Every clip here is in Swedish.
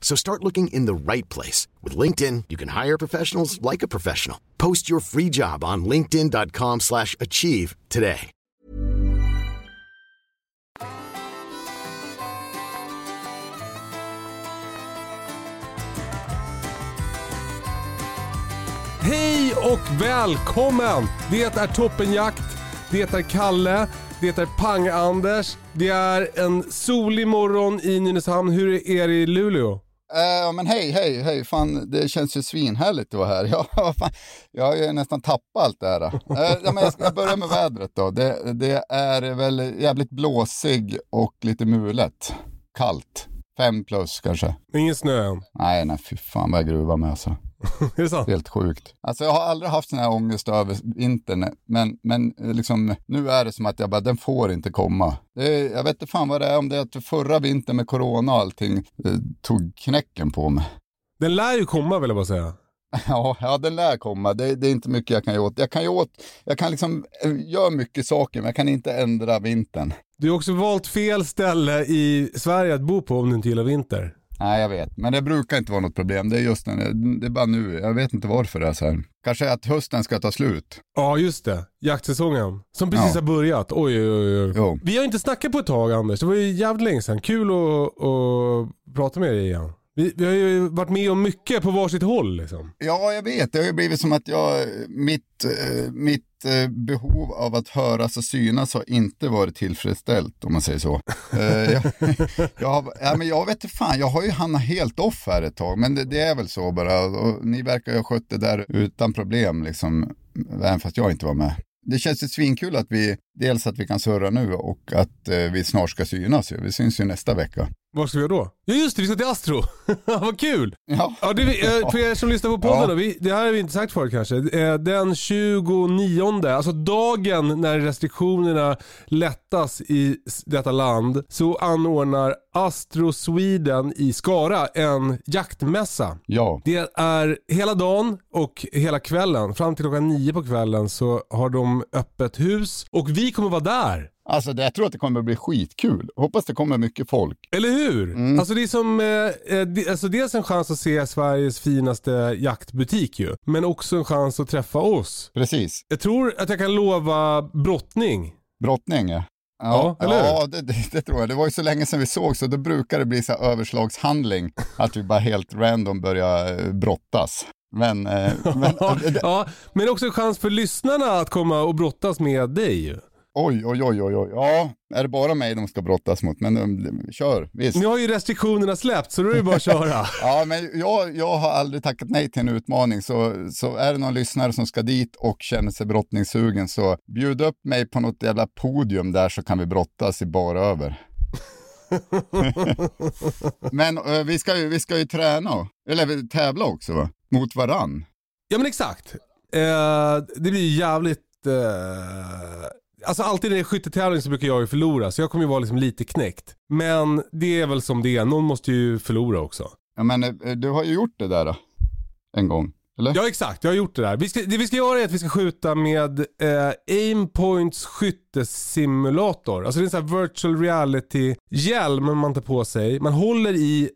So start looking in the right place. With LinkedIn, you can hire professionals like a professional. Post your free job on linkedin.com slash achieve today. Hej och välkommen! Det är Toppenjakt, det är Kalle, det är Pang-Anders, det är en solig morgon i Nynäshamn. Hur är det i Luleå? Uh, men hej, hej, hej, fan det känns ju svinhärligt att vara här. Ja, fan, jag har ju nästan tappat allt det här. Uh, ja, men jag ska börja med vädret då. Det, det är väl jävligt blåsig och lite mulet. Kallt. Fem plus kanske. Ingen snö än. Nej, nej, fy fan vad jag gruvar med alltså. Är det sant? Helt sjukt. Alltså jag har aldrig haft sån här ångest över vintern, men, men eh, liksom, nu är det som att jag bara, den får inte komma. Är, jag vet inte fan vad det är, om det är att förra vintern med corona och allting eh, tog knäcken på mig. Den lär ju komma vill jag bara säga. Ja, ja den lär komma. Det, det är inte mycket jag kan göra åt. Jag kan, åt, jag kan liksom eh, göra mycket saker, men jag kan inte ändra vintern. Du har också valt fel ställe i Sverige att bo på om du inte gillar vinter. Nej, jag vet. Men det brukar inte vara något problem. Det är just den, det är bara nu. Jag vet inte varför det är så här. Kanske att hösten ska ta slut. Ja just det, jaktsäsongen. Som precis Ja. har börjat. Oj oj oj. oj. Jo. Vi har inte snackat på ett tag Anders, det var ju jävligt länge sedan. Kul att, att prata med dig igen. Vi, vi har ju varit med om mycket på varsitt håll liksom. Ja, jag vet. Det har ju blivit som att jag, mitt, eh, mitt eh, behov av att höras och synas har inte varit tillfredsställt, om man säger så. Eh, jag, jag, ja, men jag vet inte fan, jag har ju hamnat helt off här ett tag, men det, det är väl så bara. Och ni verkar ju ha skött det där utan problem, liksom, även fast jag inte var med. Det känns ju svinkul att vi, dels att vi kan surra nu och att vi snart ska synas ju. Vi syns ju nästa vecka. Vad ska vi göra då? Ja just det, vi ska till Astro. Vad kul! Ja, Ja, det, vi- eh, för er som lyssnar på podden Ja. då, vi, det här har vi inte sagt förut kanske. Eh, Den 29, alltså dagen när restriktionerna lättas i detta land, så anordnar Astro Sweden i Skara en jaktmässa. ja. Det är hela dagen och hela kvällen. Fram till klockan nio på kvällen så har de öppet hus och vi kommer vara där. Alltså jag tror att det kommer att bli skitkul. Hoppas det kommer mycket folk. Eller hur? Alltså det är som, eh, eh, det, alltså dels en chans att se Sveriges finaste jaktbutik ju. Men också en chans att träffa oss. Precis. Jag tror att jag kan lova brottning. Brottning ja. Ja, Ja, eller ja det, det, det tror jag. Det var ju så länge sedan vi såg så då brukar det bli så här överslagshandling. att vi bara helt random börjar eh, brottas. Men, eh, men det, Ja, men också en chans för lyssnarna att komma och brottas med dig ju. Oj, oj, oj, oj, oj. Ja, är det bara mig de ska brottas mot? Men um, kör, visst. Nu har ju restriktionerna släppt så då är det bara att köra. Ja, men jag, jag har aldrig tackat nej till en utmaning, så, så är det någon lyssnare som ska dit och känner sig brottningssugen så bjud upp mig på något jävla podium där så kan vi brottas i bara över. men eh, vi, ska ju, vi ska ju träna, eller tävla också va? Mot varann. Ja men exakt. Eh, det blir ju jävligt... Eh, alltså alltid när det är skyttetävling så brukar jag ju förlora så jag kommer ju vara liksom lite knäckt. Men det är väl som det är, någon måste ju förlora också. Ja, men eh, du har ju gjort det där då, en gång, eller? Ja exakt, jag har gjort det där. Vi ska, det vi ska göra är att vi ska skjuta med eh, Aimpoints skyttesimulator. Alltså det är en sån här virtual reality hjälm man tar på sig. Man håller i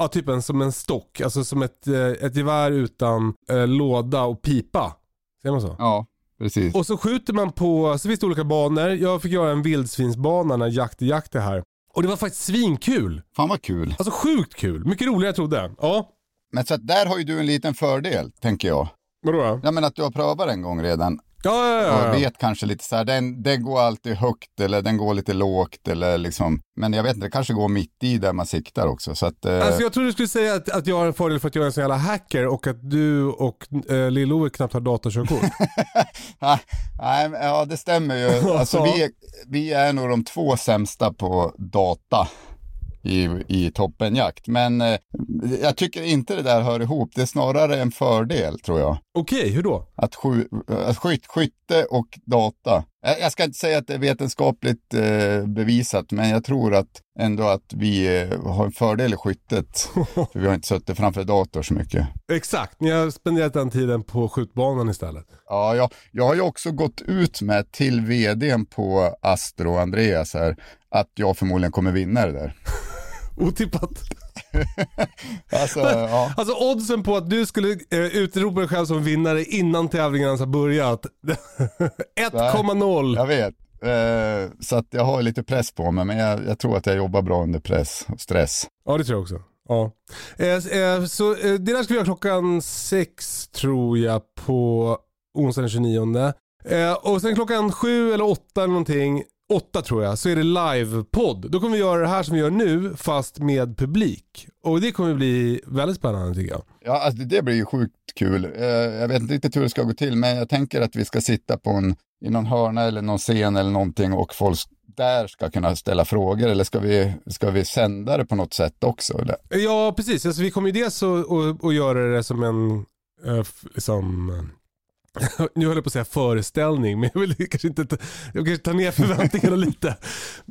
Ja, typ en, som en stock, alltså som ett, eh, ett gevär utan eh, låda och pipa. Säger man så? Ja, precis. Och så skjuter man på, så finns det olika banor. Jag fick göra en vildsvinsbana när jakt är jakt är här. Och det var faktiskt svinkul. Fan vad kul. Alltså sjukt kul. Mycket roligare än jag trodde. Ja, Men så att där har ju du en liten fördel, tänker jag. vadå då? Ja men att du har prövat en gång redan. Ja, ja, ja. Jag ja. vet kanske lite så här, den, den går alltid högt eller den går lite lågt eller liksom, men jag vet inte, det kanske går mitt i där man siktar också. Så att, eh, Alltså jag tror du skulle säga att, att jag har en fördel för att jag är en sån jävla hacker och att du och eh, Lill-Ove knappt har datorkörkort. nej, ja det stämmer ju. Alltså, vi, är- vi är nog de två sämsta på data i, i toppenjakt. Men eh, jag tycker inte det där hör ihop. Det är snarare en fördel tror jag. Okej, hur då? Att, sky, skyt, skytte och data. Jag, jag ska inte säga att det är vetenskapligt eh, bevisat, men jag tror att ändå att vi eh, har en fördel i skyttet. för vi har inte suttit framför dator så mycket. Exakt, ni har spenderat den tiden på skjutbanan istället. Ja, jag, jag har ju också gått ut med till vdn på Astro, Andreas här, att jag förmodligen kommer vinna det där. Otippat. Alltså, ja. Alltså oddsen på att du skulle eh, utropa dig själv som vinnare innan tävlingen ens har börjat. 1,0. Jag vet. Eh, så att jag har lite press på mig, men jag, jag tror att jag jobbar bra under press och stress. Ja det tror jag också. Ja. Eh, eh, så eh, det där ska vi göra klockan sex tror jag på onsdag den 29. Eh, och sen klockan sju eller åtta eller någonting, åtta tror jag, så är det livepodd. Då kommer vi göra det här som vi gör nu fast med publik. Och det kommer bli väldigt spännande tycker jag. Ja, alltså det blir ju sjukt kul. Eh, jag vet inte riktigt hur det ska gå till, men jag tänker att vi ska sitta på en, i någon hörna eller någon scen eller någonting och folk där ska kunna ställa frågor eller ska vi, ska vi sända det på något sätt också? Eller? Ja precis, alltså, vi kommer ju dels att göra det som en, liksom, nu höll jag på att säga föreställning, men jag vill kanske inte, ta- jag kanske tar ner förväntningarna lite.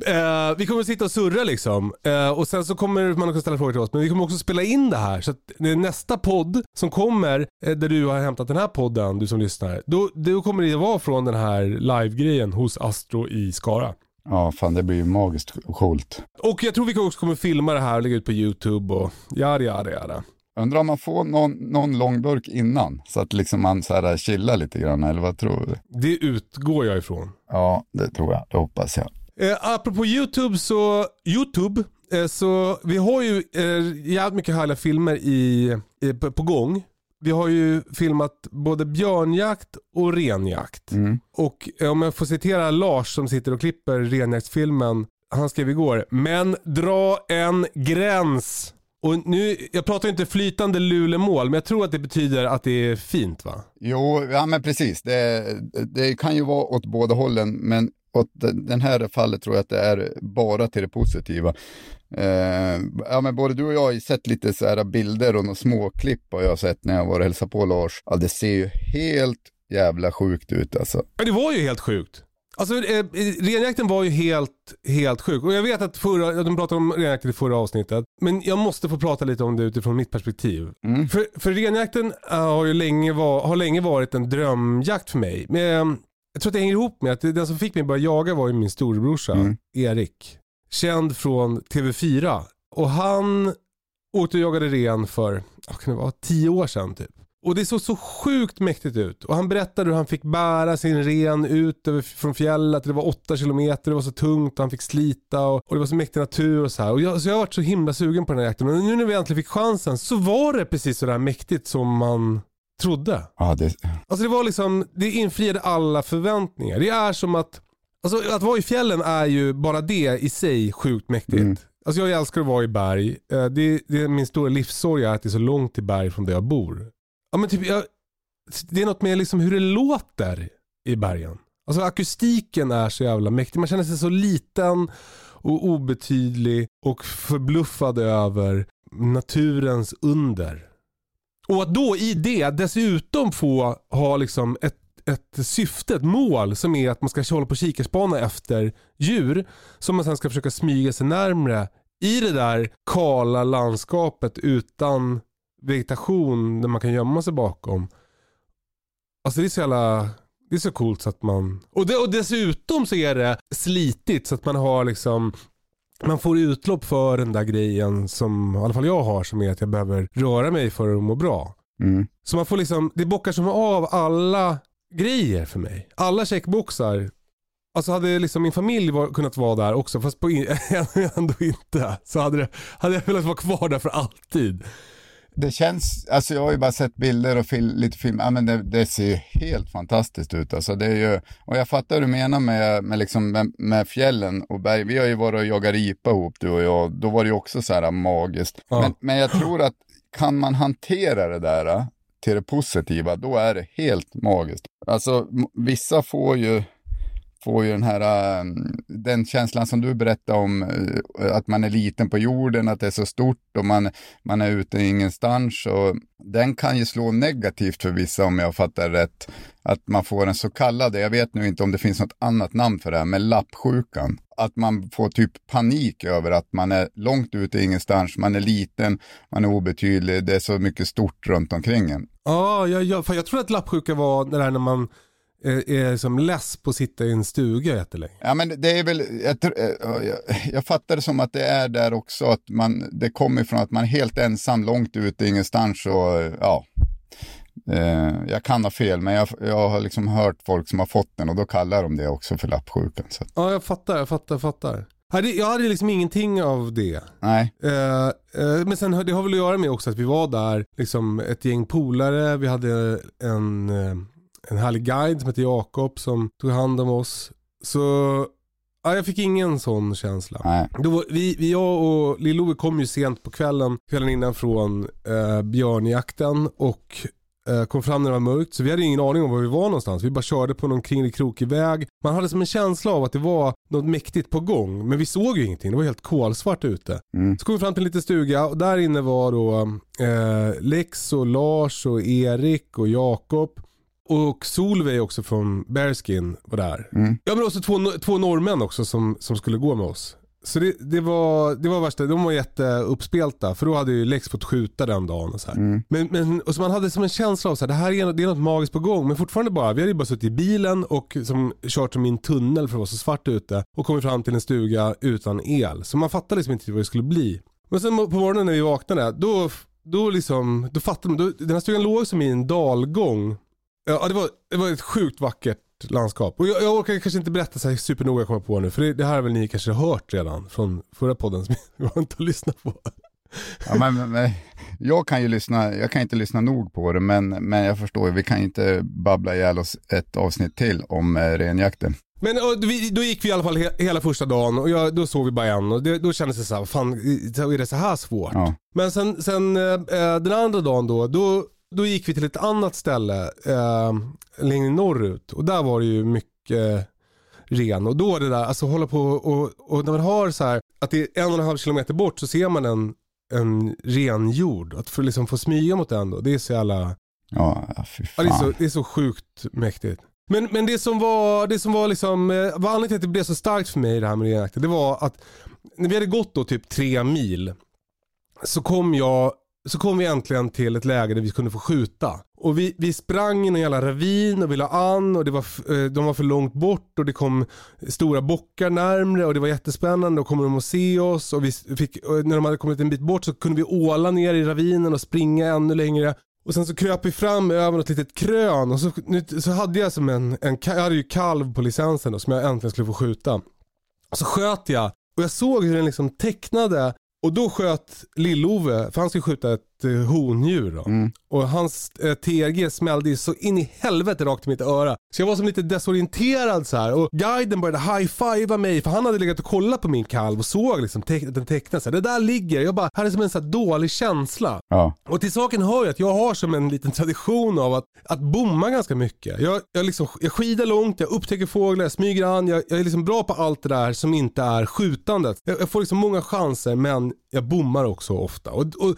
Eh, vi kommer att sitta och surra liksom. Eh, och sen så kommer man kunna ställa frågor till oss, men vi kommer också spela in det här. Så att nästa podd som kommer, eh, där du har hämtat den här podden, du som lyssnar, då, då kommer det vara från den här live-grejen hos Astro i Skara. Ja, fan det blir ju magiskt coolt. Och jag tror vi också kommer filma det här och lägga ut på YouTube och jada jada jada. Undrar om man får någon, någon långburk innan så att liksom man så här chillar lite grann eller vad tror du? Det utgår jag ifrån. Ja, det tror jag. Det hoppas jag. Eh, apropå YouTube så, YouTube, eh, så vi har ju eh, jävligt mycket härliga filmer i, eh, på, på gång. Vi har ju filmat både björnjakt och renjakt. Mm. Och eh, om jag får citera Lars som sitter och klipper renjaktsfilmen. Han skrev igår, men dra en gräns. Och nu, jag pratar inte flytande lulemål, men jag tror att det betyder att det är fint va? Jo, ja men precis. Det, det kan ju vara åt båda hållen, men åt den den här fallet tror jag att det är bara till det positiva. Eh, ja, men både du och jag har ju sett lite så här bilder och några småklipp har jag sett när jag var och hälsade på Lars. Ja, det ser ju helt jävla sjukt ut alltså. Ja, det var ju helt sjukt. Alltså eh, renjakten var ju helt, helt sjuk. Och jag vet att förra, de pratade om renjakten i förra avsnittet. Men jag måste få prata lite om det utifrån mitt perspektiv. Mm. För, för renjakten eh, har ju länge, var, har länge varit en drömjakt för mig. Men, eh, jag tror att det hänger ihop med att den som fick mig börja jaga var ju min storebrorsa, Mm. Erik. Känd från TV4. Och han åkte och jagade ren för, vad kan det vara, tio år sedan typ. Och det såg så sjukt mäktigt ut. Och han berättade hur han fick bära sin ren ut över, från fjället. Det var åtta kilometer, det var så tungt och han fick slita. Och, och det var så mäktig natur och så här. Och jag, så jag har varit så himla sugen på den här jakten. Och nu när vi äntligen fick chansen så var det precis så där mäktigt som man trodde. Ja, det, Alltså det var liksom, det infriade alla förväntningar. Det är som att, alltså att vara i fjällen är ju bara det i sig sjukt mäktigt. Mm. Alltså jag älskar att vara i berg. Eh, Det, det är min stora livssorg är att det är så långt till berg från där jag bor. Ja men typ, jag, det är något med liksom hur det låter i bergen. Alltså akustiken är så jävla mäktig. Man känner sig så liten och obetydlig och förbluffad över naturens under. Och att då i det dessutom få ha liksom ett, ett syfte, ett mål som är att man ska hålla på och kikarspana efter djur som man sen ska försöka smyga sig närmre i det där kala landskapet utan vegetation där man kan gömma sig bakom. Alltså det är så jävla, det är så coolt så att man, och, det, och dessutom så är det slitigt så att man har liksom man får utlopp för den där grejen som i alla fall jag har som är att jag behöver röra mig för att må bra. mm. Så man får liksom, det bockar som av alla grejer för mig. Alla checkboxar. Alltså hade liksom min familj var, kunnat vara där också fast på in, ändå inte. Så hade, det, hade jag velat vara kvar där för alltid. Det känns, alltså jag har ju bara sett bilder och fil, lite film, ja men det, det, ser ju helt fantastiskt ut alltså. Det är ju, och jag fattar vad du menar med, med, liksom, med, med fjällen och berg. Vi har ju varit och jagat ripa ihop du och jag, då var det ju också så här magiskt. Ja. Men, men jag tror att kan man hantera det där till det positiva, då är det helt magiskt. Alltså vissa får ju får ju den här, ehm, den känslan som du berättade om, eh, att man är liten på jorden, att det är så stort och man, man är ute ingenstans. Och den kan ju slå negativt för vissa om jag fattar rätt. Att man får en så kallad, jag vet nu inte om det finns något annat namn för det här, men lappsjukan. Att man får typ panik över att man är långt ute ingenstans, man är liten, man är obetydlig, det är så mycket stort runt omkring en. Ja, jag, jag, för jag tror att lappsjuka var det där när man är, är som less på att sitta i en stuga jättelänge. Ja men det är väl, jag, eh, jag, jag fattar det som att det är där också, att man, det kommer från att man är helt ensam långt ute ingenstans och ja. Eh, jag kan ha fel men jag, jag har liksom hört folk som har fått den och då kallar de det också för lappsjukan. Så. Ja, jag fattar, jag fattar, jag fattar. Jag hade liksom ingenting av det. Nej, Eh, men sen det har väl att göra med också att vi var där, liksom ett gäng polare, vi hade en, en härlig guide som hette Jakob som tog hand om oss. Så ja, jag fick ingen sån känsla. nej. Då, vi, vi, jag och Lill-Ove kom ju sent på kvällen, kvällen innan från eh, björnjakten och eh, kom fram när det var mörkt. Så vi hade ingen aning om var vi var någonstans. Vi bara körde på någon kringlig krokig väg. Man hade som en känsla av att det var något mäktigt på gång. Men vi såg ju ingenting, det var helt kolsvart ute. Mm. Så kom vi fram till en liten stuga och där inne var då eh, Lex och Lars och Erik och Jakob. Och Solveig också från Bearskin var där. Mm. Ja men också två, två norrmän också som, som skulle gå med oss. Så det, det, var, det var värsta, de var jätteuppspelta för då hade ju Lex fått skjuta den dagen. Och så. Mm. Men, men, och så man hade som en känsla av att det här är, det är något magiskt på gång. Men fortfarande bara, vi hade ju bara suttit i bilen och som, kört som i en tunnel för det var så svart ute. Och kommit fram till en stuga utan el. Så man fattade liksom inte vad det skulle bli. Men sen på morgonen när vi vaknade, då, då, liksom, då fattade man, då, den här stugan låg som i en dalgång. Ja det var, det var ett sjukt vackert landskap. Och jag, jag orkar kanske inte berätta så här supernoga jag kommer på nu. För det, det här har väl ni kanske hört redan från förra podden som jag inte har lyssnat på. Ja, men, men, jag kan ju lyssna, jag kan inte lyssna nog på det, men, men jag förstår vi kan ju inte babbla ihjäl oss ett avsnitt till om eh, renjakten. Men vi, då gick vi i alla fall he, hela första dagen och jag, då såg vi bara en och det, då kändes det så här, fan är det så här svårt? Ja. Men sen, sen eh, eh, den andra dagen då, då, då gick vi till ett annat ställe eh, längre norrut och där var det ju mycket ren och då är det där, alltså hålla på och, och när man har så här att det är en och en halv kilometer bort så ser man en, en ren jord. Att få, liksom, få smyga mot den då, det är så jävla Ja, fy Ja, det, är så, fan. det är så sjukt mäktigt. Men, men det som var, det som var liksom, eh, vad anledningen till att det blev så starkt för mig det här med renjakten, det var att när vi hade gått då typ tre mil så kom jag, så kom vi äntligen till ett läge där vi kunde få skjuta. Och vi, vi sprang i någon jävla ravin och vi la an och det var, eh, de var för långt bort och det kom stora bockar närmre och det var jättespännande och kom de att se oss och vi fick, och när de hade kommit en bit bort så kunde vi åla ner i ravinen och springa ännu längre. Och sen så kröp vi fram över något litet krön och så, nu, så hade jag som en, en, jag hade ju kalv på licensen då, som jag äntligen skulle få skjuta. Och så sköt jag och jag såg hur den liksom tecknade och då sköt Lill-Ove, för han skulle skjuta ett eh, hondjur då. Mm. Och hans eh, TRG smällde så in i helvete rakt i mitt öra. Så jag var som lite desorienterad så här. och guiden började high-fivea mig för han hade legat och kollat på min kalv och såg liksom att den tecknade sig. Det där ligger, jag bara hade som en så här dålig känsla. Ja, Och till saken hör ju att jag har som en liten tradition av att, att bomma ganska mycket. Jag, jag, liksom, jag skidar långt, jag upptäcker fåglar, jag smyger an, jag, jag är liksom bra på allt det där som inte är skjutandet. Jag, jag får liksom många chanser men jag bommar också ofta. Och, och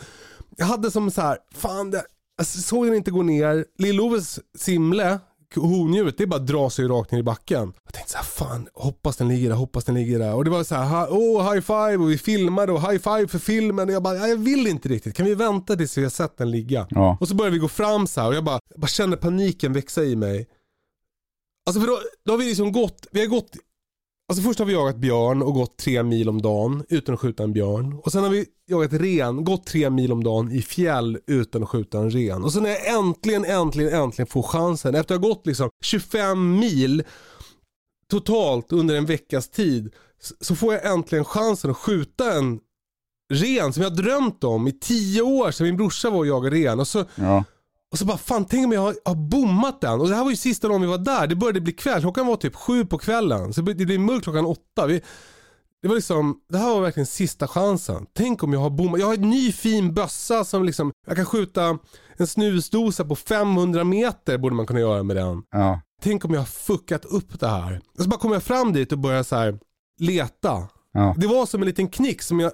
jag hade som så här, fan det, alltså, såg den inte gå ner. Lill-Oves simle, hondjuret, det bara drar sig rakt ner i backen. Jag tänkte så här, fan hoppas den ligger där, hoppas den ligger där. Och det var så här, oh high five och vi filmade och high five för filmen. Och jag bara, "Ja, jag vill inte riktigt, kan vi vänta tills vi har sett den ligga? ja. Och så började vi gå fram så här och jag bara, jag bara känner paniken växa i mig. Alltså för då, då har vi liksom gått, vi har gått, alltså först har vi jagat björn och gått tre mil om dagen utan att skjuta en björn. Och sen har vi jagat ren, gått tre mil om dagen i fjäll utan att skjuta en ren. Och sen när jag äntligen, äntligen, äntligen får chansen, efter att ha gått liksom 25 mil totalt under en veckas tid, så får jag äntligen chansen att skjuta en ren som jag drömt om i tio år sedan min brorsa var och jagade ren. Och så, Ja och så bara, fan tänk om jag har, har bommat den. Och det här var ju sista dagen vi var där. Det började bli kväll. Klockan var typ sju på kvällen. Så det blev mörkt klockan åtta. Vi, det var liksom, det här var verkligen sista chansen. Tänk om jag har bommat. Jag har en ny fin bössa som liksom, jag kan skjuta en snusdosa på 500 meter borde man kunna göra med den. Ja. Tänk om jag har fuckat upp det här. Och så bara kommer jag fram dit och börjar så här leta. Ja. Det var som en liten knick som, jag,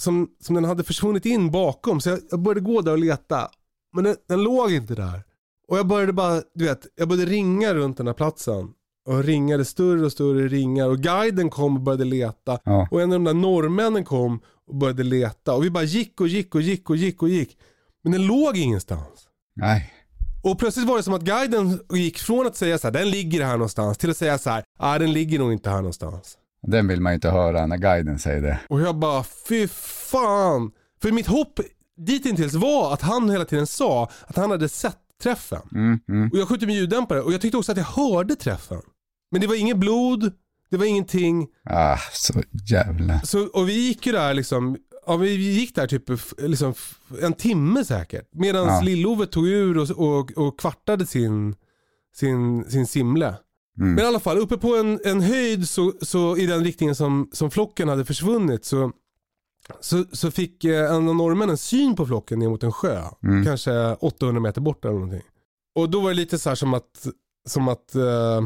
som, som den hade försvunnit in bakom. Så jag, jag började gå där och leta. Men den, den låg inte där. Och jag började bara, du vet, jag började ringa runt den här platsen. Och ringade större och större ringar. Och guiden kom och började leta. Ja. Och en av de där norrmännen kom och började leta. Och vi bara gick och gick och gick och gick och gick. Men den låg ingenstans. Nej. Och plötsligt var det som att guiden gick från att säga så här, den ligger här någonstans, till att säga så här, ah, den ligger nog inte här någonstans. Den vill man ju inte höra när guiden säger det. Och jag bara, fy fan. För mitt hopp ditintills var att han hela tiden sa att han hade sett träffen. Mm, mm. Och jag skjuter med ljuddämpare och jag tyckte också att jag hörde träffen. Men det var inget blod, det var ingenting. Ah, så jävla. Så, och vi gick ju där liksom, ja, vi gick där typ liksom, en timme säkert. Medan Ja. Lill-Ove tog ur och, och, och kvartade sin, sin, sin simle. Mm. Men i alla fall, uppe på en, en höjd så, så i den riktningen som, som flocken hade försvunnit så, så, så fick eh, en av norrmännen syn på flocken ner mot en sjö. Mm. Kanske 800 meter bort eller någonting. Och då var det lite så här som att, som att eh,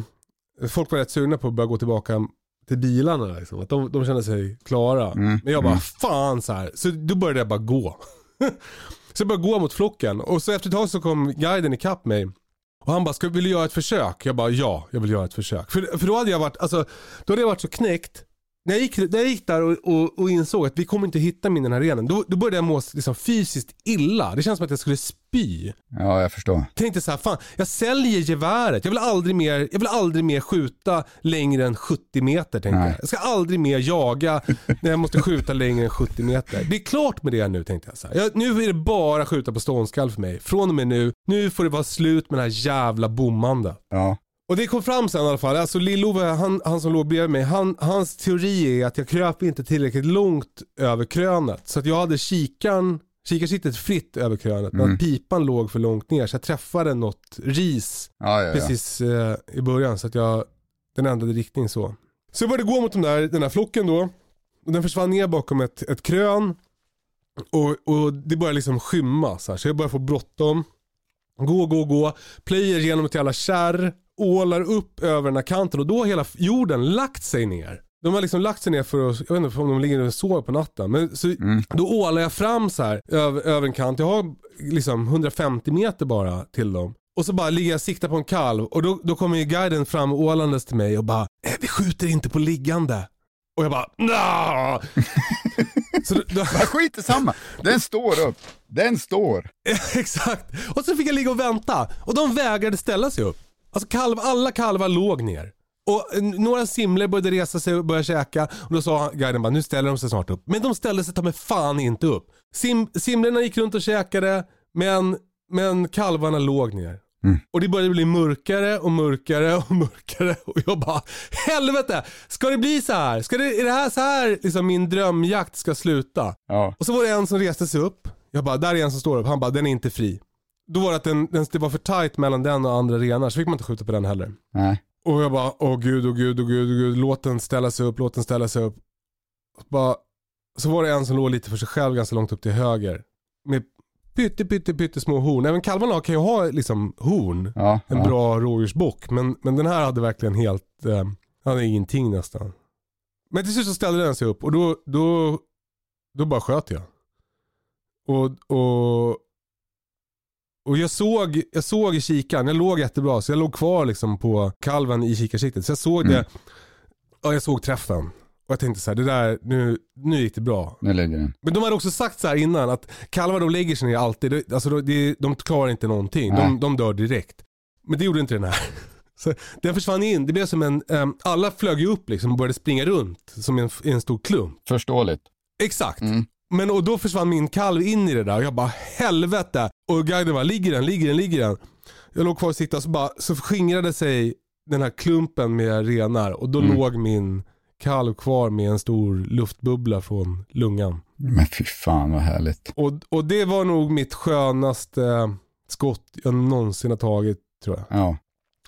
folk var rätt sugna på att börja gå tillbaka till bilarna. Liksom. Att de, de kände sig klara. Mm, Men jag bara, mm. fan så här. Så då började jag bara gå. så jag började gå mot flocken. Och så efter ett tag så kom guiden ikapp mig. Och han bara, ska, vill du göra ett försök? Jag bara, ja, jag vill göra ett försök. För, för då hade jag varit, alltså, då hade jag varit så knäckt. När jag gick, när jag gick där och, och, och insåg att vi kommer inte hitta min den här renen, då, då började jag må liksom, fysiskt illa. Det känns som att jag skulle spy. Ja, jag förstår. Tänkte så här, fan, jag säljer geväret. Jag vill aldrig mer, jag vill aldrig mer skjuta längre än 70 meter. Tänkte Nej. jag. jag ska aldrig mer jaga när jag måste skjuta längre än 70 meter. Det är klart med det nu tänkte jag. Så jag nu är det bara skjuta på ståndskall för mig. Från och med nu, nu får det vara slut med det här jävla bommande. Ja. Och det kom fram sen i alla fall. Alltså Lill-Ove, han, han som låg bredvid mig, han, hans teori är att jag kröp inte tillräckligt långt över krönet. Så att jag hade kikan, kikarsiktet fritt över krönet. Men Mm. att pipan låg för långt ner. Så jag träffade något ris Ja, ja, ja. precis eh, i början. Så att jag, den ändrade riktning så. Så jag började gå mot den där, den där flocken då. Och den försvann ner bakom ett, ett krön. Och, och det började liksom skymma så, här. så jag började få bråttom. Gå, gå, gå. Plöjer genom ett jävla kärr. Ålar upp över den här kanten och då har hela jorden lagt sig ner. De har liksom lagt sig ner för att, jag vet inte om de ligger och sover på natten. Men så, Mm. då ålar jag fram så här över, över en kant. Jag har liksom 150 meter bara till dem. Och så bara ligger jag och siktar på en kalv och då, då kommer ju guiden fram ålandes till mig och bara eh, vi skjuter inte på liggande. Och jag bara Nja! så då, skit i samma. Den står upp. Den står. Exakt. Och så fick jag ligga och vänta. Och de vägrade ställa sig upp. Alltså kalv, alla kalvar låg ner. Och eh, några simler började resa sig och börja käka. Och då sa guiden bara, nu ställer de sig snart upp. Men de ställde sig ta mig fan inte upp. Sim, simlerna gick runt och käkade, men, men kalvarna låg ner. Och det började bli mörkare och mörkare och mörkare. Och jag bara, helvete! Ska det bli så här? Ska det, är det här så här liksom min drömjakt ska sluta? Ja. Och så var det en som reste sig upp. Jag bara, där är en som står upp. Han bara, den är inte fri. Då var det att den, den, det var för tight mellan den och andra renar så fick man inte skjuta på den heller. Nej. Och jag bara, åh gud, åh gud, åh gud, åh gud. Låt den ställa sig upp, låt den ställa sig upp. Och bara, så var det en som låg lite för sig själv ganska långt upp till höger. Med pytte, pytte, pytte små horn. Även kalvarna kan ju ha liksom horn. Ja. En ja. bra rådjursbock. Men, men den här hade verkligen helt, eh, hade ingenting nästan. Men till slut så ställde den sig upp och då, då, då bara sköt jag. Och, och, och jag såg, jag såg i kikaren, jag låg jättebra så jag låg kvar liksom på kalven i kikarsiktet. Så jag såg Mm. det, ja jag såg träffen. Och jag tänkte så här, det där, nu, nu gick det bra. Nu ligger den. Men de hade också sagt så här innan att kalvar de lägger sig ner alltid. Alltså de, de, klarar inte någonting. Nej. De, de dör direkt. Men det gjorde inte den här. Så den försvann in. Det blev som en, ehm, alla flög ju upp liksom och började springa runt som en, en stor klump. Förståeligt. Exakt. Mm. Men och då försvann min kalv in i det där och jag bara helvete. Och guiden bara ligger den, ligger den, ligger den. Jag låg kvar och siktade och så, bara, så skingrade sig den här klumpen med renar och då Mm. låg min kalv kvar med en stor luftbubbla från lungan. Men fy fan vad härligt. Och, och det var nog mitt skönaste skott jag någonsin har tagit tror jag. Ja.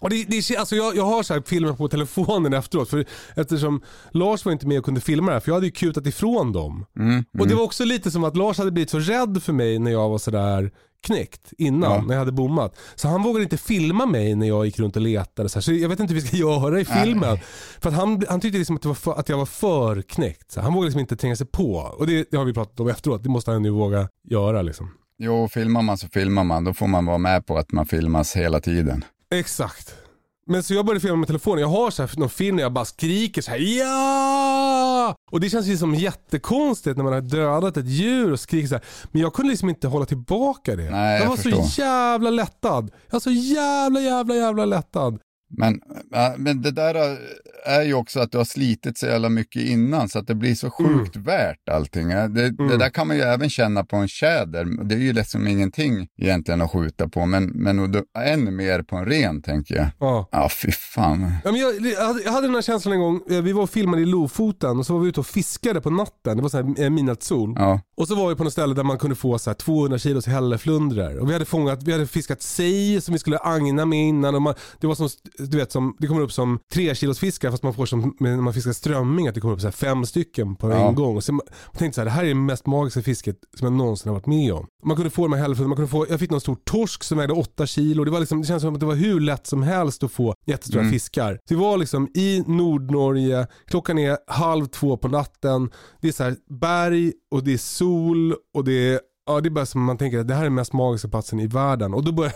Och det, det, alltså jag, jag har så här filmer på telefonen efteråt för eftersom Lars var inte med och kunde filma det här för jag hade ju kutat ifrån dem. Mm, Och det var också lite som att Lars hade blivit så rädd för mig när jag var sådär knäckt innan, Ja. när jag hade bommat. Så han vågade inte filma mig när jag gick runt och letade. Så, så jag vet inte hur vi ska göra i filmen. För att han, han tyckte liksom att, det var för, att jag var för knäckt. Så han vågade liksom inte tränga sig på. Och det, det har vi pratat om efteråt, det måste han ju våga göra liksom. Jo, filmar man så filmar man. Då får man vara med på att man filmas hela tiden. Exakt. Men så jag började filma med telefonen. Jag har så här någon film när jag bara skriker så här ja! Och det känns ju som jättekonstigt när man har dödat ett djur och skriker så här. Men jag kunde liksom inte hålla tillbaka det. Nej, jag jag var förstår. så jävla lättad. Jag var så jävla jävla jävla lättad. Men, ja, men det där är ju också att du har slitit så jävla mycket innan så att det blir så sjukt värt allting. Ja, Det, det där kan man ju även känna på en tjäder. Det är ju liksom ingenting egentligen att skjuta på, men, men ännu mer på en ren tänker jag. Ja. Ja, fy fan. Ja, men jag, jag, hade, den här känslan en gång, eh, vi var och filmade i Lofoten och så var vi ute och fiskade på natten. Det var så här eh, midnattssol. Ja, Och så var vi på något ställe där man kunde få så här 200 kilos hälleflundror. Och vi hade fångat, vi hade fiskat sej som vi skulle agna med innan. Och man, det var som, du vet, som, det kommer upp som 3 kilos fiskar fast man får som när man fiskar strömming att det kommer upp så här fem stycken på Ja. en gång. Och man, man tänkte så här, det här är det mest magiska fisket som jag någonsin har varit med om. Man kunde få de här hälleflundrorna, man kunde få, jag fick någon stor torsk som vägde 8 kilo. Det, var liksom, det känns som att det var hur lätt som helst att få jättestora Mm. fiskar. Så vi var liksom i Nordnorge, klockan är halv två på natten. Det är så här berg och det är sol och det är Ja det är bara som man tänker att det här är den mest magiska platsen i världen. Och då börjar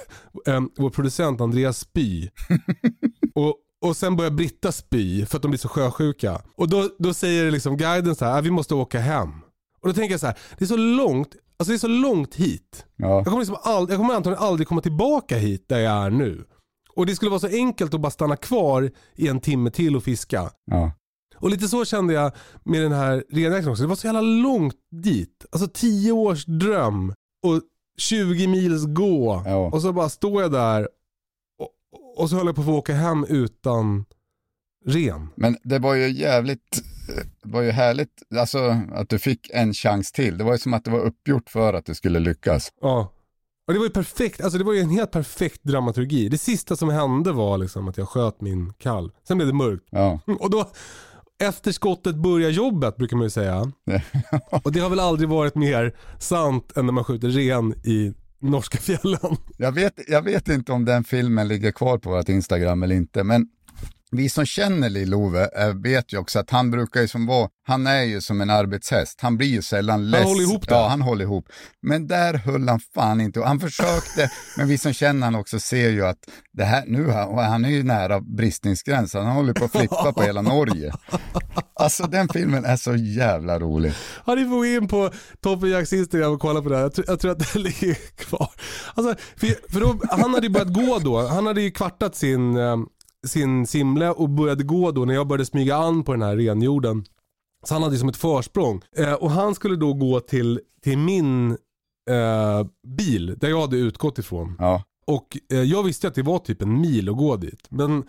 ähm, vår producent Andreas spy. och, och sen börjar Britta spy för att de blir så sjösjuka. Och då, då säger liksom guiden så här, "Ah, vi måste åka hem. Och då tänker jag så här, det är så långt, alltså det är så långt hit. ja. Jag kommer, liksom ald- jag kommer antagligen aldrig komma tillbaka hit där jag är nu. Och det skulle vara så enkelt att bara stanna kvar i en timme till och fiska. ja. Och lite så kände jag med den här renjakten också. Det var så jävla långt dit. Alltså 10 års dröm och 20 mils gå. Ja. Och så bara står jag där och, och så höll jag på att få åka hem utan ren. Men det var ju jävligt, det var ju härligt, alltså att du fick en chans till. Det var ju som att det var uppgjort för att du skulle lyckas. Ja. Och det var ju perfekt, alltså det var ju en helt perfekt dramaturgi. Det sista som hände var liksom att jag sköt min kalv. Sen blev det mörkt. Ja, Och då, efter skottet börjar jobbet brukar man ju säga. Och det har väl aldrig varit mer sant än när man skjuter ren i norska fjällen. jag vet, jag vet inte om den filmen ligger kvar på vårt Instagram eller inte, men vi som känner Lill-Ove eh, vet ju också att han brukar ju som vara, han är ju som en arbetshäst. Han blir ju sällan less. håller ihop det. Ja, han håller ihop. Men där höll han fan inte Han försökte, men vi som känner han också ser ju att det här, nu har- han är ju nära bristningsgränsen. Han håller på att flippa på hela Norge. Alltså den filmen är så jävla rolig. Ja, ni får gå in på Toppen Jacks Instagram och kolla på det här. Jag tror, jag tror att det ligger kvar. Alltså, för, för då, han hade ju börjat gå då. Han hade ju kvartat sin, eh, sin simle och började gå då när jag började smyga an på den här renjorden. Så han hade ju som ett försprång. Eh, och han skulle då gå till, till min eh, bil där jag hade utgått ifrån. Ja, Och eh, jag visste att det var typ en mil att gå dit. Men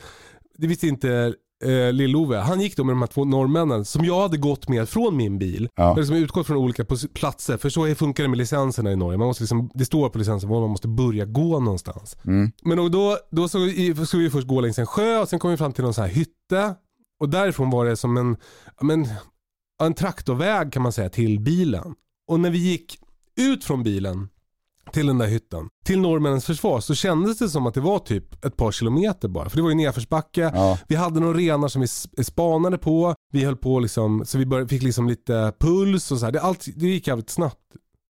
det visste inte eh, Lill-Ove. Han gick då med de här två norrmännen som jag hade gått med från min bil. Ja. Hade liksom utgått från olika platser. För så funkar det med licenserna i Norge. Man måste liksom, det står på licensen var man måste börja gå någonstans. mm. Men och då, då så skulle vi först gå längs en sjö och sen kom vi fram till någon sån här hytte. Och därifrån var det som en, men, en traktorväg kan man säga till bilen. Och när vi gick ut från bilen till den där hytten, till norrmännens försvar, så kändes det som att det var typ ett par kilometer bara. För det var ju nedförsbacke. ja, Vi hade några renar som vi s- spanade på. Vi höll på liksom, så vi började, fick liksom lite puls och så här. Det, allt, det gick jävligt snabbt.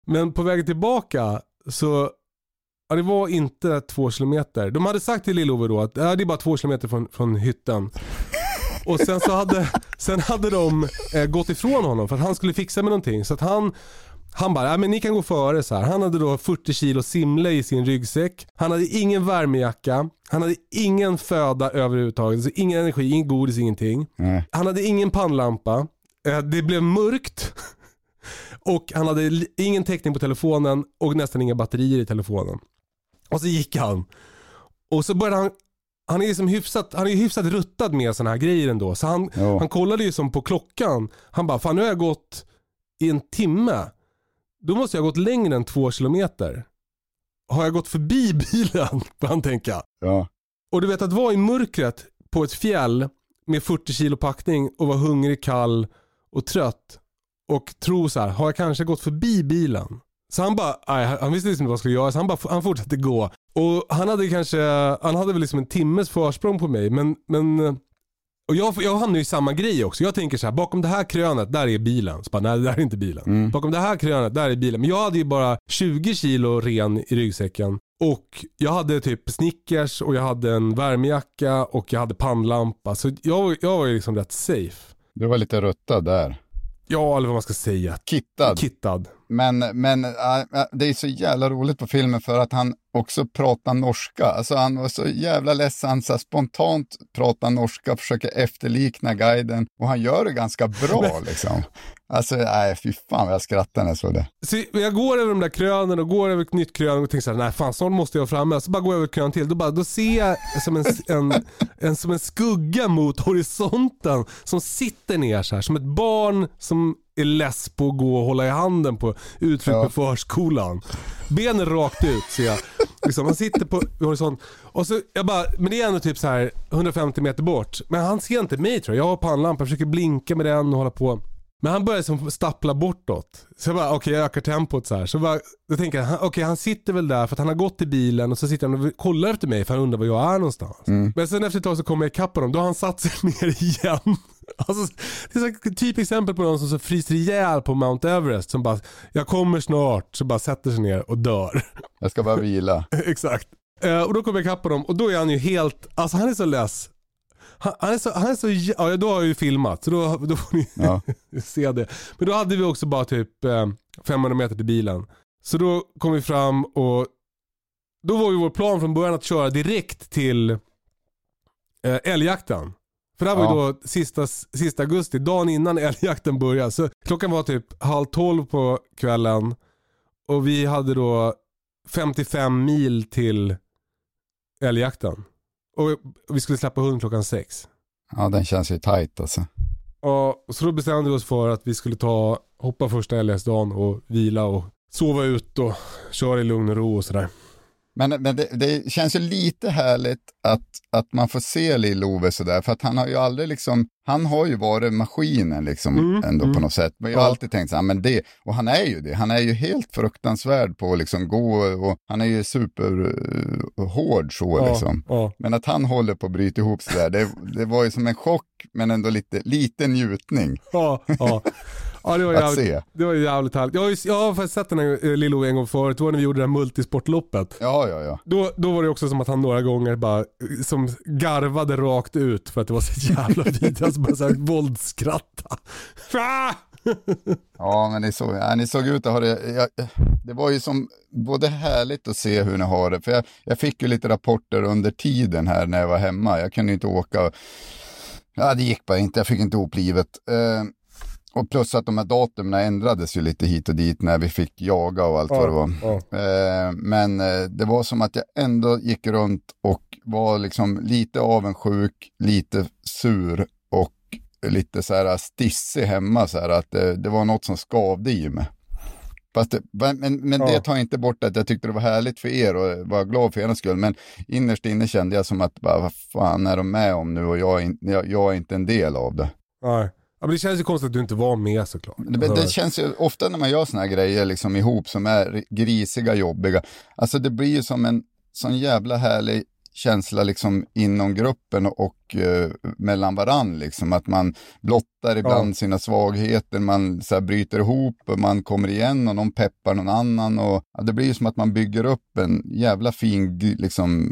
Men på vägen tillbaka så, ja det var inte två kilometer. De hade sagt till Lill-Ove då att ja, det är bara två kilometer från, från hytten. Och sen så hade, sen hade de eh, gått ifrån honom för att han skulle fixa med någonting. Så att han, han bara, men ni kan gå före så här. Han hade då 40 kilo simle i sin ryggsäck. Han hade ingen värmejacka. Han hade ingen föda överhuvudtaget. Så ingen energi, ingen godis, ingenting. nej. Han hade ingen pannlampa. Eh, Det blev mörkt. Och han hade ingen täckning på telefonen och nästan inga batterier i telefonen. Och så gick han. Och så började han han är som hyfsat, han är hyfsat ruttad med sådana här grejer ändå. Så han, han kollade ju som på klockan. Han bara, fan nu har jag gått i en timme. Då måste jag ha gått längre än två kilometer. Har jag gått förbi bilen? Får han tänka. Ja. Och du vet att vara i mörkret på ett fjäll med 40 kilo packning och vara hungrig, kall och trött. Och tro så här, har jag kanske gått förbi bilen? Så han bara, nej, han visste liksom inte vad han skulle göra så han, bara, han fortsatte gå. Och han hade kanske, han hade väl liksom en timmes försprång på mig men, men och jag, jag hamnar ju i samma grej också. Jag tänker så här, bakom det här krönet, där är bilen. Så bara, nej det där är inte bilen. Bakom det här krönet, där är bilen. Men jag hade ju bara 20 kilo ren i ryggsäcken. Och jag hade typ Snickers och jag hade en värmejacka och jag hade pannlampa. Så jag, jag var ju liksom rätt safe. Du var lite ruttad där. Ja, eller vad man ska säga. Kittad. Kittad. Men, men äh, äh, det är så jävla roligt på filmen för att han också pratar norska. Alltså han var så jävla ledsen, så spontant pratar norska, försöker efterlikna guiden och han gör det ganska bra liksom. Alltså, nej fy fan vad jag skrattade när jag såg det. Så jag går över de där krönen och går över ett nytt krön och tänker såhär, nej fan snart måste jag vara framme. Så bara går jag över ett krön till, då, bara, då ser jag som en, en, en, som en skugga mot horisonten som sitter ner så här, som ett barn som är less på att gå och hålla i handen på utflykt Ja. med förskolan. Benen rakt ut ser jag. Liksom, han sitter på horisonten. Och så, jag bara, men det är ändå typ så här 150 meter bort. Men han ser inte mig tror jag. Jag har pannlampa, försöker blinka med den och hålla på. Men han börjar som stappla bortåt. Så jag bara, okej jag ökar tempot så här. Så bara, då tänker jag, han- okej han sitter väl där för att han har gått i bilen och så sitter han och kollar efter mig för han undrar var jag är någonstans. Men sen efter ett tag så kommer jag ikapp honom, då har han satt sig ner igen. Alltså, det är ett typexempel på någon som så fryser ihjäl på Mount Everest som bara, jag kommer snart, så bara sätter sig ner och dör. Jag ska bara vila. Exakt. Eh, och då kommer jag ikapp honom och då är han ju helt, alltså han är så less. Han, han är så, han är så, ja då har jag ju filmat så då, då får ni Ja. se det. Men då hade vi också bara typ eh, 500 meter till bilen. Så då kom vi fram och då var ju vår plan från början att köra direkt till eh, älgjakten. För det här var ju Ja. då sista, sista augusti, dagen innan älgjakten började. Så klockan var typ halv tolv på kvällen och vi hade då 55 mil till älgjakten. Och vi skulle släppa hund klockan sex. ja, den känns ju tajt alltså. Och så då bestämde vi oss för att vi skulle ta, hoppa första älgjaktsdagen och vila och sova ut och köra i lugn och ro och sådär. Men, men det, det känns ju lite härligt att, att man får se Lill-Ove sådär, för att han har ju aldrig liksom, han har ju varit maskinen liksom Mm, ändå mm. på något sätt. Men jag har alltid tänkt så här, men det, och han är ju det, han är ju helt fruktansvärd på att liksom gå och han är ju superhård så Ja, liksom. ja. Men att han håller på att bryta ihop sådär, det, det var ju som en chock, men ändå lite, lite njutning Ja, ja. Ja, det var att jävligt, se. det var jävligt härligt. Jag har, ju, jag har faktiskt sett den här eh, Lilo en gång förut, det var när vi gjorde det här multisportloppet. Ja, ja, ja. Då, då var det också som att han några gånger bara eh, som garvade rakt ut för att det var så jävla vidrigt. Alltså bara såhär våldsskratta. Ja, men ni såg, ja, ni såg ut att ha det. Jag, det var ju som både härligt att se hur ni har det. För jag, jag fick ju lite rapporter under tiden här när jag var hemma. Jag kunde inte åka. Ja, det gick bara inte. Jag fick inte ihop livet. Eh, och plus att de här datumen ändrades ju lite hit och dit när vi fick jaga och allt vad det var. Ja. Eh, men eh, det var som att jag ändå gick runt och var liksom lite avundsjuk, lite sur och lite så här stissig hemma så här att det, det var något som skavde i mig. Fast det, men men Ja. det tar inte bort att jag tyckte det var härligt för er och var glad för er skull. Men innerst inne kände jag som att, bara, vad fan är de med om nu och jag är, in, jag, jag är inte en del av det. Nej. Ja, men det känns ju konstigt att du inte var med såklart. Det, det känns ju ofta när man gör såna här grejer liksom ihop som är grisiga, jobbiga. Alltså det blir ju som en sån jävla härlig känsla liksom inom gruppen och eh, mellan varann liksom. Att man blottar ibland Ja. sina svagheter, man så här, bryter ihop och man kommer igen och någon peppar någon annan. Och, ja, det blir ju som att man bygger upp en jävla fin, liksom,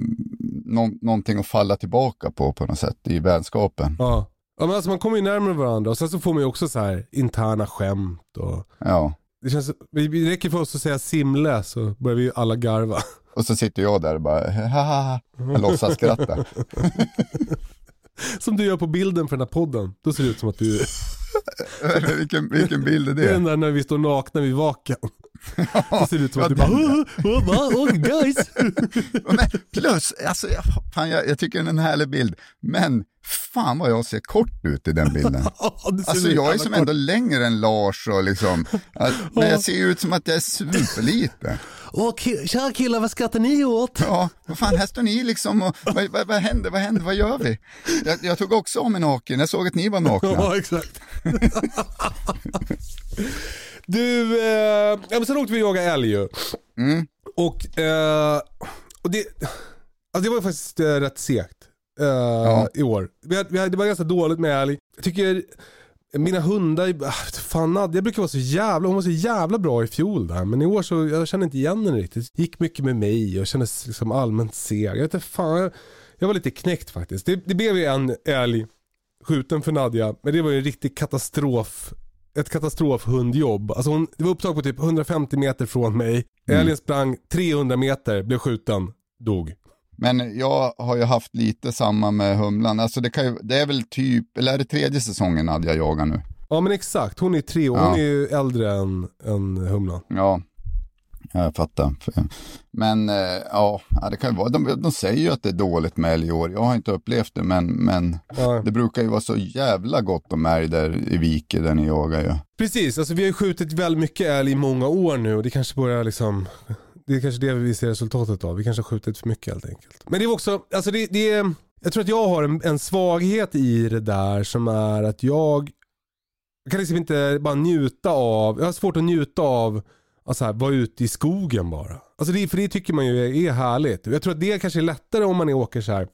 nå- någonting att falla tillbaka på på något sätt i vänskapen. Ja. Ja men alltså man kommer ju närmare varandra och sen så får man ju också så här interna skämt och Ja. det känns, det räcker för oss att säga simle så börjar vi ju alla garva. Och så sitter jag där och bara, haha, jag låtsas skratta. Som du gör på bilden för den här podden. Då ser det ut som att du, vilken, vilken bild är det är den det? där när vi står nakna vid vaken. Det ser ut som att du bara, oh, oh, oh, guys. Men plus, alltså, jag, fan, jag, jag tycker det är en härlig bild, men fan vad jag ser kort ut i den bilden. Alltså jag är som ändå längre än Lars och liksom, men jag ser ut som att jag är superliten. Åh, ki tja killar, vad skrattar ni åt? Ja, vad fan, här står ni liksom och vad, vad, vad händer, vad händer, vad gör vi? Jag, jag tog också av mig naken, jag såg att ni var nakna. Ja, exakt. du, eh, men sen åkte vi och jagade älg ju. Mm. Och, eh, och det, alltså det var faktiskt eh, rätt segt eh, Ja. i år. Vi hade, vi hade, det var ganska dåligt med älg. Jag tycker mina hundar, ah, fan Nadja brukar vara så jävla, hon var så jävla bra i fjol där. Men i år så, jag kände inte igen henne riktigt. Gick mycket med mig och kändes liksom allmänt seg. Jag vet inte fan, jag, jag var lite knäckt faktiskt. Det, det blev ju en älg skjuten för Nadja, men det var ju en riktig katastrof ett katastrofhundjobb. Alltså hon, det var upptag på typ 150 meter från mig. Älgen sprang 300 meter, blev skjuten, dog. Men jag har ju haft lite samma med humlan, alltså det, kan ju, det är väl typ, eller är det tredje säsongen Nadja jagar nu? Ja men exakt, hon är tre år, Ja. hon är ju äldre än, än humlan. Ja, jag fattar. Men eh, ja, det kan ju vara, de, de säger ju att det är dåligt med älg i år. Jag har inte upplevt det, men, men Ja. det brukar ju vara så jävla gott om älg där i Vike där ni jagar ju. Precis, alltså vi har ju skjutit väldigt mycket älg i många år nu och det kanske börjar liksom det är kanske det vi ser resultatet av. Vi kanske har skjutit för mycket helt enkelt. Men det är också, alltså det, det är, jag tror att jag har en, en svaghet i det där som är att jag kan liksom inte bara njuta av, jag har svårt att njuta av att så här, vara ute i skogen bara. Alltså det, för det tycker man ju är, är härligt. Jag tror att det kanske är lättare om man är, åker så här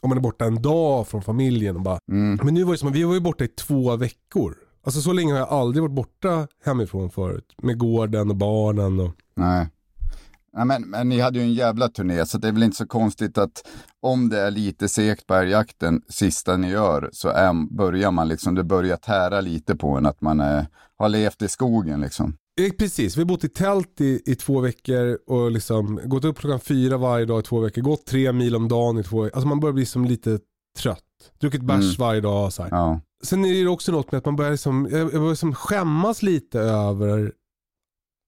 om man är borta en dag från familjen och bara, Mm. men nu var det som vi var ju borta i två veckor. Alltså så länge har jag aldrig varit borta hemifrån förut. Med gården och barnen och... Nej. Nej, men, men ni hade ju en jävla turné, så det är väl inte så konstigt att om det är lite segt på älgjakten, sista ni gör, så är, börjar man liksom, det börjar tära lite på en att man är, har levt i skogen liksom. Eh, Precis, vi har bott i tält i, i två veckor och liksom gått upp klockan fyra varje dag i två veckor. Gått tre mil om dagen i två veckor. Alltså man börjar bli som lite trött. Druckit bärs Mm. varje dag så. Ja. Sen är det också något med att man börjar liksom, jag börjar liksom skämmas lite över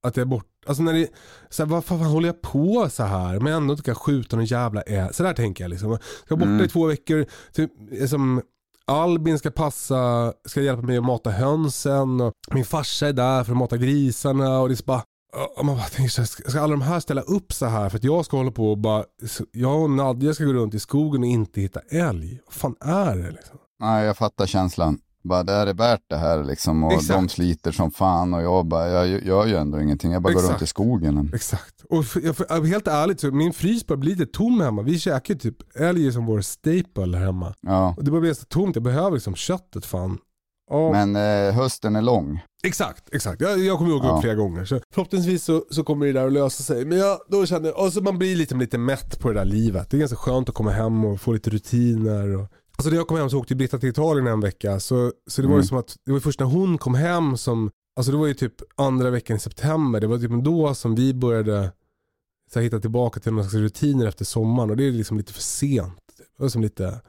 att jag är borta. Alltså när det, så här, vad fan håller jag på så här men ändå inte kan skjuta någon jävla ä. Så där tänker jag liksom. Jag vara borta Mm. i två veckor. Typ, som Albin ska passa, ska hjälpa mig att mata hönsen och min farsa är där för att mata grisarna och det är så bara och man bara tänker så här, ska alla de här ställa upp så här för att jag ska hålla på och bara, jag och Nadja ska gå runt i skogen och inte hitta älg. Vad fan är det liksom? Nej, jag fattar känslan. Bara, det är det värt det här liksom. Och Exakt. de sliter som fan och jag bara, jag gör ju ändå ingenting. Jag bara går Exakt. runt i skogen. Exakt. Och för, jag, för, helt ärligt så min frys börjar bli lite tom hemma. Vi käkar ju typ älg som vår staple här hemma. Ja, Och det börjar bli så tomt, jag behöver liksom köttet fan. Ja, men eh, hösten är lång. Exakt, exakt. Jag, jag kommer ihåg Ja. upp flera gånger. Så förhoppningsvis så, så kommer det där att lösa sig. Men jag, då känner jag, och så man blir lite, lite mätt på det där livet. Det är ganska skönt att komma hem och få lite rutiner. Och, alltså när jag kom hem så åkte Britta till Italien en vecka. Så, så det var ju Mm. som att, det var först när hon kom hem som, alltså det var ju typ andra veckan i september. Det var typ då som vi började så här, hitta tillbaka till några slags rutiner efter sommaren. Och det är liksom lite för sent. Det var som lite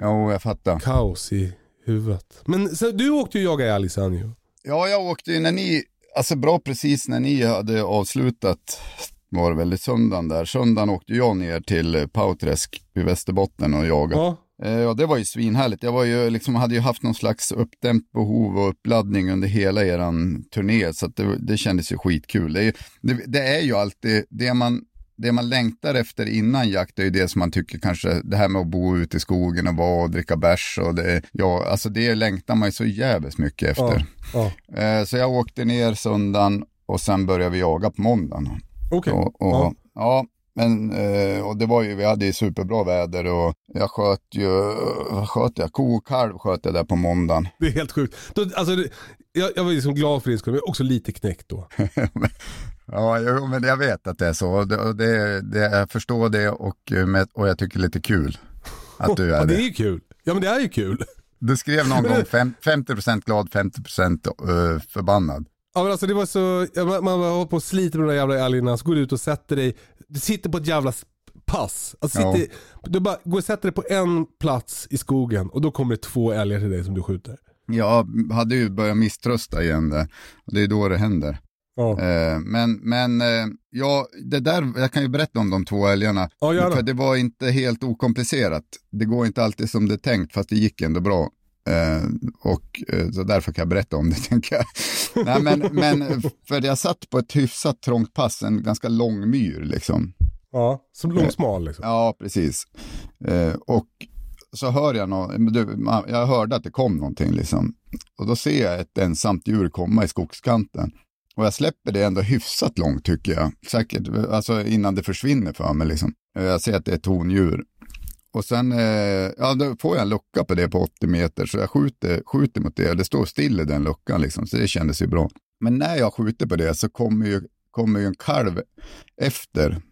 Jo, jag fattar. kaos i huvudet. Men så, du åkte ju jaga älg sen ju. Ja, jag åkte ju när ni, alltså bra precis när ni hade avslutat, var det väl i söndagen där. Söndagen åkte jag ner till Pauträsk i Västerbotten och jagade. Ja. Eh, Ja, det var ju svinhärligt. Jag var ju, liksom, hade ju haft någon slags uppdämt behov och uppladdning under hela eran turné, så det, det kändes ju skitkul. Det är, ju- det, det är ju alltid det man, det man längtar efter innan jakt, är ju det som man tycker kanske, det här med att bo ute i skogen och vara och dricka bärs och det, ja, alltså det längtar man ju så jävligt mycket efter. Ja. Eh, Så jag åkte ner söndagen och sen började vi jaga på måndagen. Okej. Och, Ja. ja. Men eh, och det var ju, vi hade ju superbra väder och jag sköt ju, vad sköt jag? Ko och kalv sköt jag där på måndagen. Det är helt sjukt. Då, alltså, jag, jag var liksom glad för din skull, men också lite knäckt då. Ja, jo, men jag vet att det är så. Det, det, det, jag förstår det och, eh, och jag tycker det är lite kul att du ja, är det är ju kul. Ja men det är ju kul. Du skrev någon gång fem, 50% glad, 50% eh, förbannad. Ja men alltså det var så, ja, man, man håller på och sliter med de där jävla älgarna, så går du ut och sätter dig, du sitter på ett jävla pass. Alltså, Ja. sitter, Du bara går och sätter dig på en plats i skogen och då kommer det två älgar till dig som du skjuter. Jag hade ju börjat misströsta igen där. Det är då det händer. Ja. Eh, men men eh, ja, det där, jag kan ju berätta om de två älgarna. Ja. För det var inte helt okomplicerat. Det går inte alltid som det är tänkt, fast det gick ändå bra. Eh, och eh, så därför kan jag berätta om det, tänker jag. Nej, men, men för jag satt på ett hyfsat trångt pass, en ganska lång myr liksom. ja, som långsmal liksom. Ja, precis. Eh, och så hör jag något, jag hörde att det kom någonting liksom. Och då ser jag ett ensamt djur komma i skogskanten. Och jag släpper det ändå hyfsat långt tycker jag. Säkert, alltså innan det försvinner för mig liksom. Eh, Jag ser att det är ett hondjur. Och sen, eh, ja då får jag en lucka på det på 80 meter. Så jag skjuter, skjuter mot det och det står still i den luckan liksom. Så det kändes ju bra. Men när jag skjuter på det så kommer ju, kommer ju en kalv efter.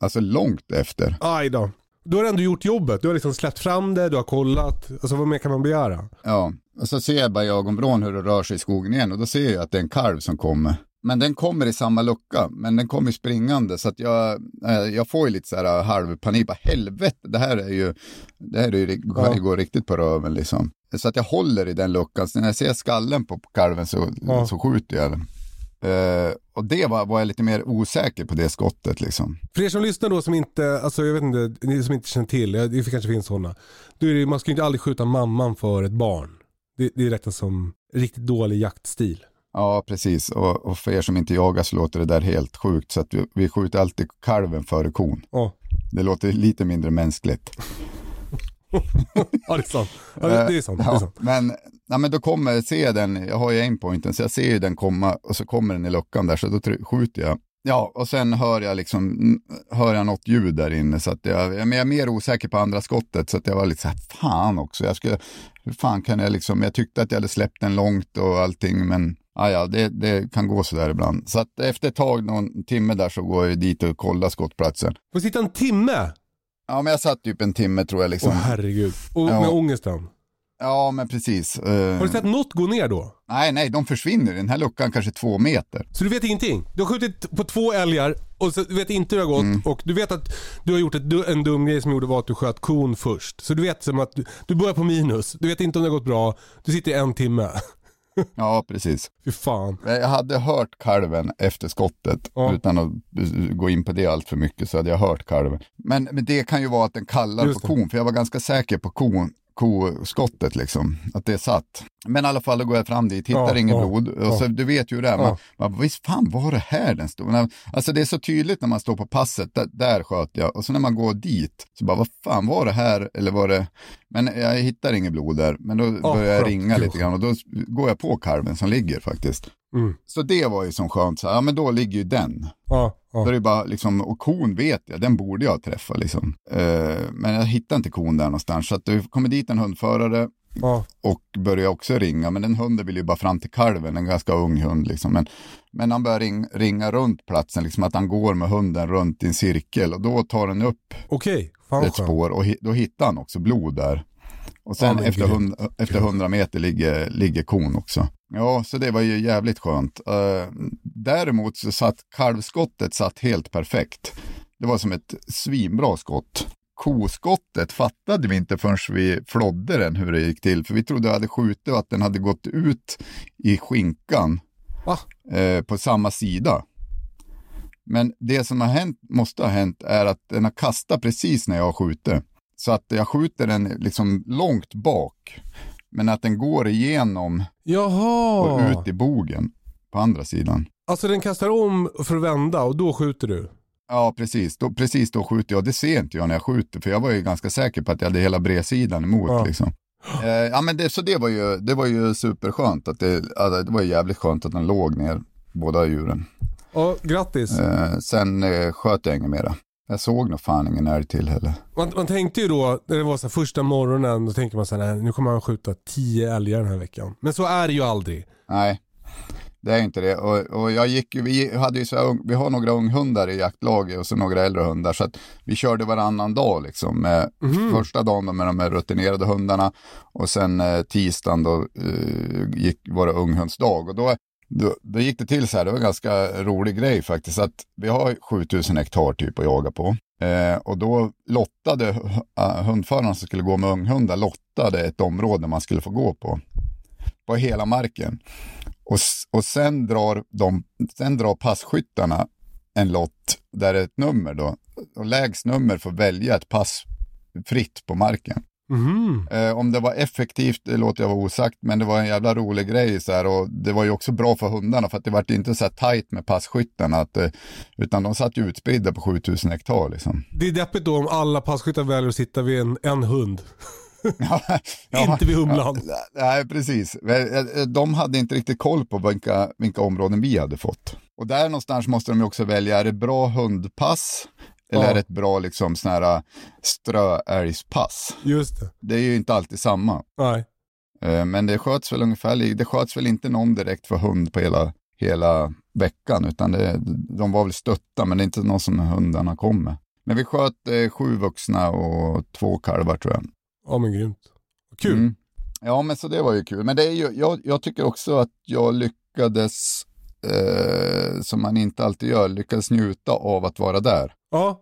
Alltså långt efter. Aj då. Då har du ändå gjort jobbet. Du har liksom släppt fram det, du har kollat. Alltså vad mer kan man begära? Ja, och så ser jag bara i ögonvrån hur det rör sig i skogen igen och då ser jag att det är en kalv som kommer. Men den kommer i samma lucka, men den kommer springande så att jag, eh, jag får ju lite så här halvpanik. Bara, helvete, det här är ju, det här är ju, det Ja. går riktigt på röven liksom. Så att jag håller i den luckan, så när jag ser skallen på kalven så, Ja. så skjuter jag den. Eh, och det var, var jag lite mer osäker på det skottet liksom. För er som lyssnar då som inte, alltså jag vet inte, ni som inte känner till, det kanske finns sådana. Man ska ju inte aldrig skjuta mamman för ett barn. Det, det är räknas som riktigt dålig jaktstil. Ja, precis. Och, och för er som inte jagar så låter det där helt sjukt. Så att vi, vi skjuter alltid kalven före kon. Ja, Det låter lite mindre mänskligt. ja det är sant. Ja, det, är sant. Det är Ja, sant. men, ja, men då kommer, ser jag den, jag har ju aimpointen, så jag ser ju den komma och så kommer den i luckan där, så då skjuter jag. Ja, och sen hör jag liksom, hör jag något ljud där inne, så att jag, jag är mer osäker på andra skottet, så att jag var lite så här, fan också, jag skulle, hur fan kan jag liksom, jag tyckte att jag hade släppt den långt och allting, men ja, ja, det, det kan gå så där ibland. Så att efter ett tag, någon timme där, så går jag dit och kollar skottplatsen. Får sitta en timme? Ja, men jag satt typ en timme tror jag Åh liksom. herregud. Och Ja. med ångesten. Ja, men precis. Eh, Har du sett något gå ner då? Nej, nej, de försvinner den här luckan kanske två meter. Så du vet ingenting? Du har skjutit på två älgar och så, du vet inte hur det har gått Mm. och du vet att du har gjort ett, en dum grej som gjorde var att du sköt kon först. Så du vet som att du, du börjar på minus, du vet inte om det har gått bra, du sitter i en timme. Ja, precis. Fy fan. Jag hade hört kalven efter skottet, Ja. utan att gå in på det allt för mycket så hade jag hört kalven. Men, men det kan ju vara att den kallar Just på kon, för jag var ganska säker på kon, koskottet liksom, att det satt. Men i alla fall, då går jag fram dit, hittar Ja, inget ja, blod. Och ja. så, du vet ju hur det är, man, Ja. man, visst fan var det här den stod? Alltså det är så tydligt när man står på passet, där, där sköt jag. Och så när man går dit, så bara vad fan var det här? Eller var det, men jag hittar inget blod där. Men då Ja, börjar jag ringa lite grann och då går jag på kalven som ligger faktiskt. Mm. Så det var ju som skönt, så här, ja men då ligger ju den. Ja, Då är ja. det bara liksom, och kon vet jag, den borde jag träffa liksom. Eh, men jag hittar inte kon där någonstans. Så att det kommer dit en hundförare ja. och börjar också ringa. Men den hunden vill ju bara fram till kalven, en ganska ung hund liksom. Men, men han börjar ring, ringa runt platsen, liksom att han går med hunden runt i en cirkel. Och då tar den upp fan ett spår och hi, då hittar han också blod där. Och sen Ja, efter, hund, efter 100 meter ligger, ligger kon också. Ja, så det var ju jävligt skönt. Uh, däremot så satt kalvskottet satt helt perfekt. Det var som ett svinbra skott. Koskottet fattade vi inte förrän vi flodde den hur det gick till. För vi trodde jag hade skjutit och att den hade gått ut i skinkan eh, på samma sida. Men det som har hänt, måste ha hänt är att den har kastat precis när jag har skjutit. Så att jag skjuter den liksom långt bak. Men att den går igenom och Jaha. ut i bogen på andra sidan. Alltså den kastar om för att vända och då skjuter du? Ja, precis. Då, precis då skjuter jag. Det ser inte jag när jag skjuter, för jag var ju ganska säker på att jag hade hela bredsidan emot. Ja. Liksom. Eh, ja, men det, så det var ju, det var ju superskönt. Att det, ja, det var ju jävligt skönt att den låg ner, båda djuren. Ja, grattis. Eh, sen eh, sköt jag inget mera. Jag såg nog fan ingen älg till heller. Man, man tänkte ju då, när det var så här första morgonen, då tänker man så här, nej, nu kommer han skjuta tio älgar den här veckan. Men så är det ju aldrig. Nej, det är inte det. Och, och jag gick, ju- vi, hade ju så här, vi har några unghundar i jaktlaget och så några äldre hundar. Så att vi körde varannan dag liksom. Med Första dagen då med de här rutinerade hundarna och sen eh, tisdagen då eh, gick, var det unghundsdag. Och då, då, då gick det till så här, det var en ganska rolig grej faktiskt. Att vi har 7000 hektar typ att jaga på. Eh, och då lottade uh, ah, hundförarna som skulle gå med unghundar lottade ett område man skulle få gå på. På hela marken. Och, och sen, drar de, sen drar passkyttarna en lott där det är ett nummer då. Och lägst nummer får välja ett pass fritt på marken. Mhm. Eh, om det var effektivt, det låter jag vara osagt, men det var en jävla rolig grej så här, och det var ju också bra för hundarna för att det var inte så här tajt med passkyttarna, att, eh, utan de satt ju utspridda på 7000 hektar liksom. Det är deppigt då om alla passkyttar väljer att sitta vid en, en hund. Ja, Inte vid humlan. Ja, nej, precis. Eh, De hade inte riktigt koll på vilka, vilka områden vi hade fått. Och där någonstans måste de också välja, är det bra hundpass? Eller Ja. ett bra liksom sån här ströälgspass? Just det. Det är ju inte alltid samma. Nej. Eh, Men det sköts väl ungefär, det sköts väl inte någon direkt för hund på hela, hela veckan, utan det, de var väl stötta, men det är inte någon som hundarna kom med. Men vi sköt eh, sju vuxna och två kalvar tror jag. Ja men grymt. Kul. Mm. Ja, men så det var ju kul. Men det är ju, jag, jag tycker också att jag lyckades, eh, som man inte alltid gör, lyckades njuta av att vara där. Ja.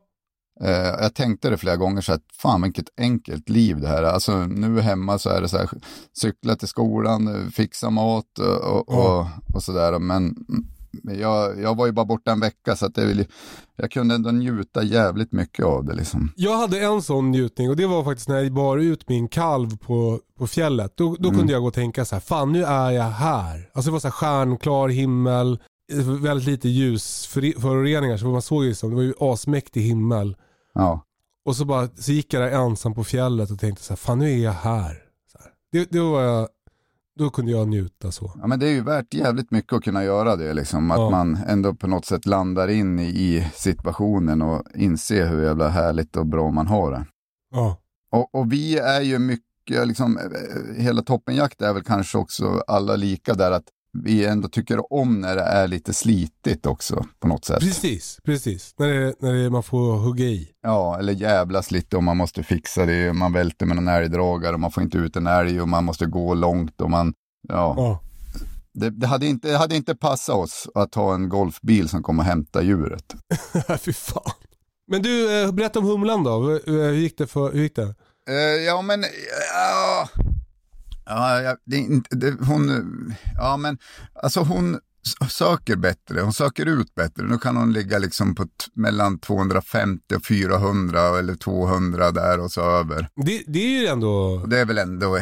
Eh, jag tänkte det flera gånger så att fan vilket enkelt liv det här är. Alltså nu hemma så är det så här, cykla till skolan, eh, fixa mat och, och, Ja. och, och sådär. Men jag, jag var ju bara borta en vecka så att det vill, jag kunde ändå njuta jävligt mycket av det liksom. Jag hade en sån njutning och det var faktiskt när jag bar ut min kalv på, på fjället. Då, då kunde jag gå och tänka så här, fan nu är jag här. Alltså det var så här stjärnklar himmel, väldigt lite ljusföroreningar så man såg ju som, det var ju asmäktig himmel. Ja. Och så, bara, så gick jag där ensam på fjället och tänkte så här, fan nu är jag här. Här. Det, det var jag, då kunde jag njuta så. Ja, men det är ju värt jävligt mycket att kunna göra det, liksom. Att Ja. man ändå på något sätt landar in i, i situationen och inser hur jävla härligt och bra man har det. Ja. Och, och vi är ju mycket, liksom, eh, hela toppenjakt är väl kanske också alla lika där, att vi ändå tycker om när det är lite slitigt också på något sätt. Precis, precis. När, det, när det, man får hugga i. Ja, eller jävlas lite om man måste fixa det, man välter med någon älgdragare och man får inte ut en älg och man måste gå långt och man, ja. Ja. Det, det, hade inte, det hade inte passat oss att ha en golfbil som kommer hämta djuret. Fy fan. Men du, eh, berätta om humlan då. Hur, gick det? För, hur gick det? Eh, ja, men... Ja, ja, det, är inte- det, hon... Ja, men alltså hon söker bättre. Hon söker ut bättre. Nu kan hon ligga liksom på mellan 250 och 400 eller 200 där och så över. Det, det är ju ändå... Det är väl ändå...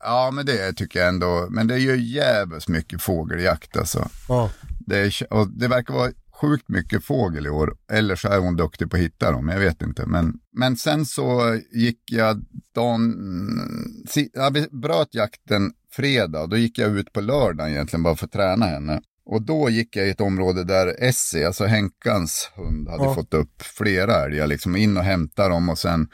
Ja, men det tycker jag ändå. Men det är ju jävligt mycket fågeljakt alltså. Ja. Det, är, och det verkar vara sjukt mycket fågel i år. Eller så är hon duktig på att hitta dem, jag vet inte. Men, men sen så gick jag dagen... Jag bröt jakten fredag, då gick jag ut på lördag egentligen bara för att träna henne. Och då gick jag i ett område där Essie, alltså Henkans hund, hade Ja. fått upp flera älgar. Liksom in och hämta dem och sen...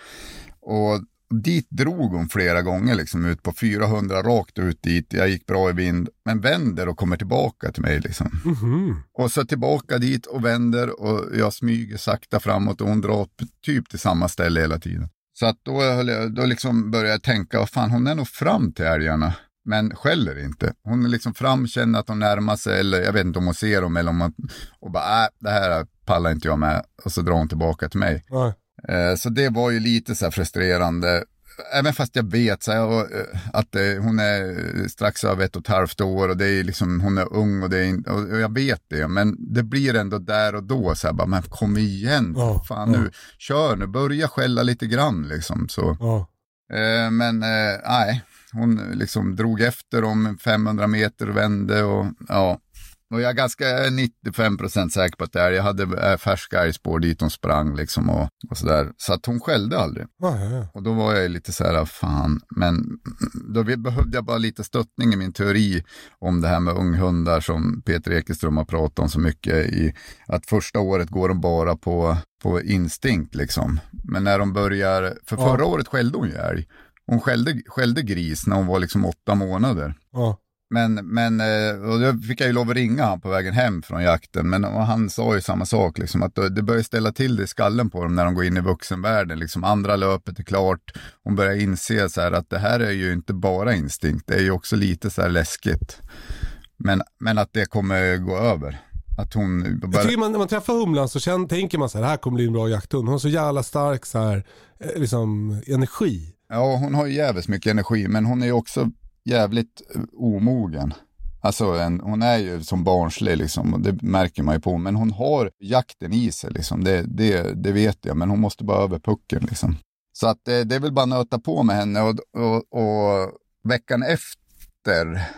Och dit drog hon flera gånger, liksom ut på 400 rakt ut dit. Jag gick bra i vind, men vänder och kommer tillbaka till mig. Liksom. Mhm. Och så tillbaka dit och vänder och jag smyger sakta framåt och hon drar typ till samma ställe hela tiden. Så att då, jag, då liksom började jag tänka, vad fan hon är nog fram till älgarna. Men skäller inte. Hon är liksom fram, känner att hon närmar sig eller jag vet inte om hon ser dem eller om hon och bara, äh, det här pallar inte jag med. Och så drar hon tillbaka till mig. Ja. Eh, Så det var ju lite så frustrerande. Även fast jag vet så här, eh, att eh, hon är strax över ett och ett halvt år och det är liksom, hon är ung och, det är, och jag vet det. Men det blir ändå där och då så här, bara, men kom igen, Ja, fan ja. nu, kör nu, börja skälla lite grann liksom. Så. Eh, Men nej, hon liksom drog efter om 500 meter och vände och ja. Och jag är ganska jag är 95% säker på att det är, jag hade äh, färska älgspår dit hon sprang liksom och, och sådär. Så att hon skällde aldrig. Ja. Och då var jag lite så här, fan, men då behövde jag bara lite stöttning i min teori om det här med unghundar som Peter Ekeström har pratat om så mycket i att första året går de bara på, på instinkt liksom. Men när de börjar, för Ja. förra året skällde hon ju älg. Hon skällde, skällde gris när hon var liksom åtta månader. ja. Men, men eh, och då fick jag ju lov att ringa han på vägen hem från jakten. Men han sa ju samma sak, liksom, att det börjar ställa till det i skallen på dem när de går in i vuxenvärlden. Liksom, andra löpet är klart. Hon börjar inse så här, att det här är ju inte bara instinkt, det är ju också lite så här läskigt. Men, men att det kommer gå över. Att hon Jag bara... tycker man, när man träffar humlan så känner, tänker man så här, det här kommer bli en bra jakthund. Hon har så jävla stark så här, eh, liksom, energi. Ja, hon har ju jävligt mycket energi, men hon är ju också jävligt eh, omogen. Alltså en, hon är ju som barnslig liksom, och det märker man ju på. Men hon har jakten i sig, liksom. det, det, det vet jag. Men hon måste bara över pucken. Liksom. Så att det, det är väl bara att nöta på med henne och, och, och veckan efter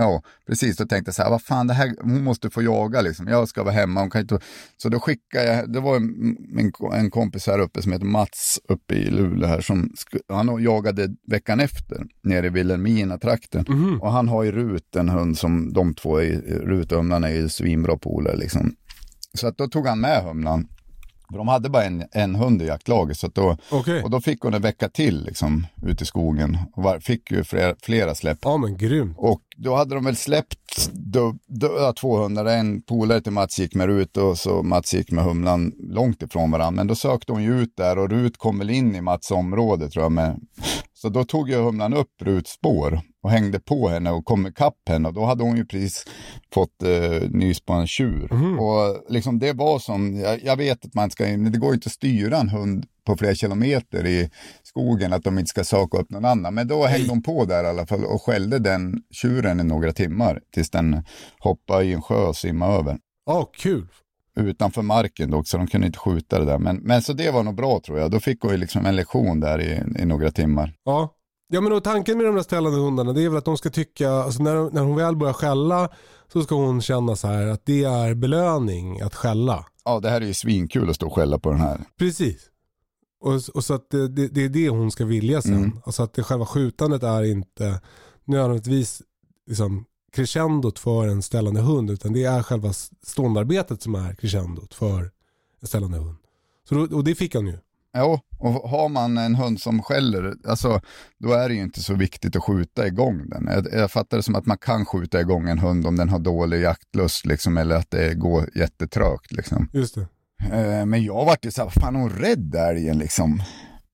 Ja, precis. Då tänkte jag så här, vad fan, det här, hon måste få jaga liksom. Jag ska vara hemma, hon kan inte... Så då skickade jag, det var en, en, en kompis här uppe som heter Mats uppe i Luleå här som, han jagade veckan efter nere i Vilhelmina-trakten. Mm. Och han har ju Rut, en hund som de två, är, Rut och Humlan är ju svinbra polare liksom. Så att då tog han med Humlan de hade bara en, en hund i jaktlaget. Så då, okay. Och då fick hon en vecka till liksom, ute i skogen. Och var, fick ju flera, flera släpp. Ja men grymt. Och då hade de väl släppt då, två hundar. En polare till Mats gick med Rut och så Mats gick med Humlan långt ifrån varandra. Men då sökte hon ju ut där och Rut kom väl in i Mats område tror jag. Med, så då tog ju Humlan upp Ruts spår och hängde på henne och kom ikapp henne och då hade hon ju precis fått eh, nys på en tjur. Mm. Och liksom det var som, jag, jag, vet att man ska, det går inte att styra en hund på flera kilometer i skogen att de inte ska söka upp någon annan. Men då hängde hon på där i alla fall och skällde den tjuren i några timmar tills den hoppade i en sjö och simmade över. Ja, oh, kul utanför marken dock, så de kunde inte skjuta det där. Men, men så det var nog bra tror jag. Då fick hon ju liksom en lektion där i, i några timmar. Ja, Ja men och tanken med de där ställande hundarna det är väl att de ska tycka, alltså när, när hon väl börjar skälla så ska hon känna så här att det är belöning att skälla. Ja det här är ju svinkul att stå och skälla på den här. Precis. Och, och så att det, det, det, är det hon ska vilja sen. Mm. Alltså att det själva skjutandet är inte nödvändigtvis liksom crescendot för en ställande hund utan det är själva ståndarbetet som är crescendot för en ställande hund. Så då, och det fick han ju. Jo, och har man en hund som skäller, alltså, då är det ju inte så viktigt att skjuta igång den. Jag, jag fattar det som att man kan skjuta igång en hund om den har dålig jaktlust, liksom, eller att det går jättetrögt. Liksom. Just det. Eh, men jag vart ju så här, fan hon rädd älgen liksom.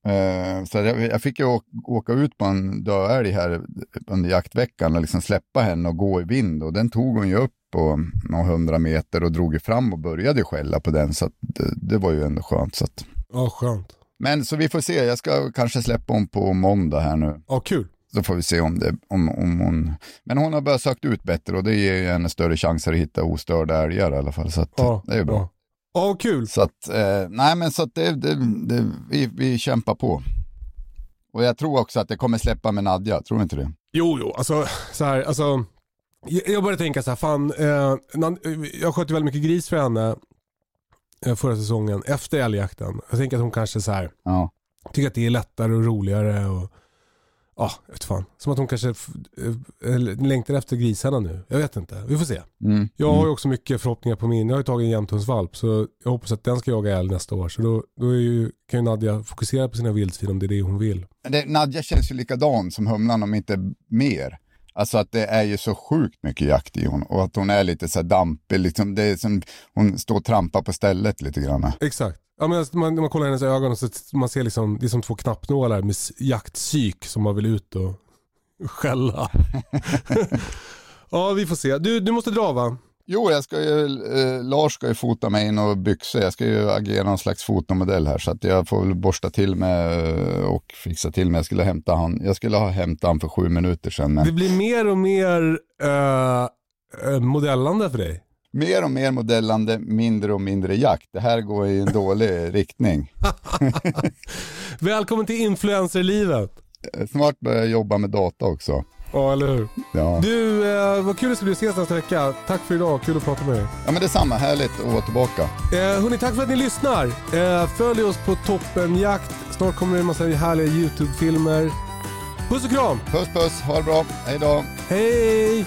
Eh, så jag, fick ju åka, ut på en döälg här under jaktveckan och liksom släppa henne och gå i vind och den tog hon ju upp på några hundra meter och drog fram och började skälla på den så det, det, var ju ändå skönt. Så att... Ja, skönt. Men så vi får se, jag ska kanske släppa om på måndag här nu. Ja, kul. Så får vi se om, det, om, om hon... Men hon har börjat sökt ut bättre och det ger ju henne större chanser att hitta ostörda älgar i alla fall. Så ja, det är ju bra. Ja. Ja, kul. Så att, eh, nej men så att det, det, det, vi, vi kämpar på. Och jag tror också att det kommer släppa med Nadja, tror du inte det? Jo, jo, alltså så här, alltså. Jag började tänka så här, fan, eh, jag sköt ju väldigt mycket gris för henne eh, förra säsongen efter älgjakten. Jag tänker att hon kanske så här, ja. tycker att det är lättare och roligare och Ja, jag vet fan. Som att hon kanske äh, längtar efter grisarna nu. Jag vet inte. Vi får se. Mm. Jag har ju mm. också mycket förhoppningar på min. Jag har ju tagit en jämthundsvalp så jag hoppas att den ska jaga älg nästa år. Så då, då är ju, kan ju Nadja fokusera på sina vildsvin om det är det hon vill. Det, Nadja känns ju likadan som Humlan om inte mer. Alltså att det är ju så sjukt mycket jakt i hon och att hon är lite så dampig. Liksom, det är som, hon står och trampar på stället lite grann. Exakt. Ja, men alltså, man, man kollar hennes ögon och så man ser liksom, det är som två knappnålar med jaktpsyk som man vill ut och skälla. ja, vi får se. Du, du måste dra va? Jo, jag ska ju, eh, Lars ska ju fota mig in och byxor. Jag ska ju agera någon slags fotomodell här så att jag får väl borsta till mig eh, och fixa till mig. Jag skulle, hämta han, jag skulle ha hämtat han för sju minuter sedan. Men... Det blir mer och mer uh, modellande för dig mer och mer modellande, mindre och mindre jakt. Det här går i en dålig riktning. Välkommen till influencerlivet. Snart börjar jag jobba med data också. Ja, eller hur. Ja. Du, eh, vad kul det ska bli att ses nästa vecka. Tack för idag, kul att prata med dig. Ja, men detsamma. Härligt att vara tillbaka. Eh, hörni, tack för att ni lyssnar. Eh, följ oss på Toppenjakt. Snart kommer det en massa härliga YouTube-filmer. Puss och kram! Puss puss, ha det bra. Hej då. Hej!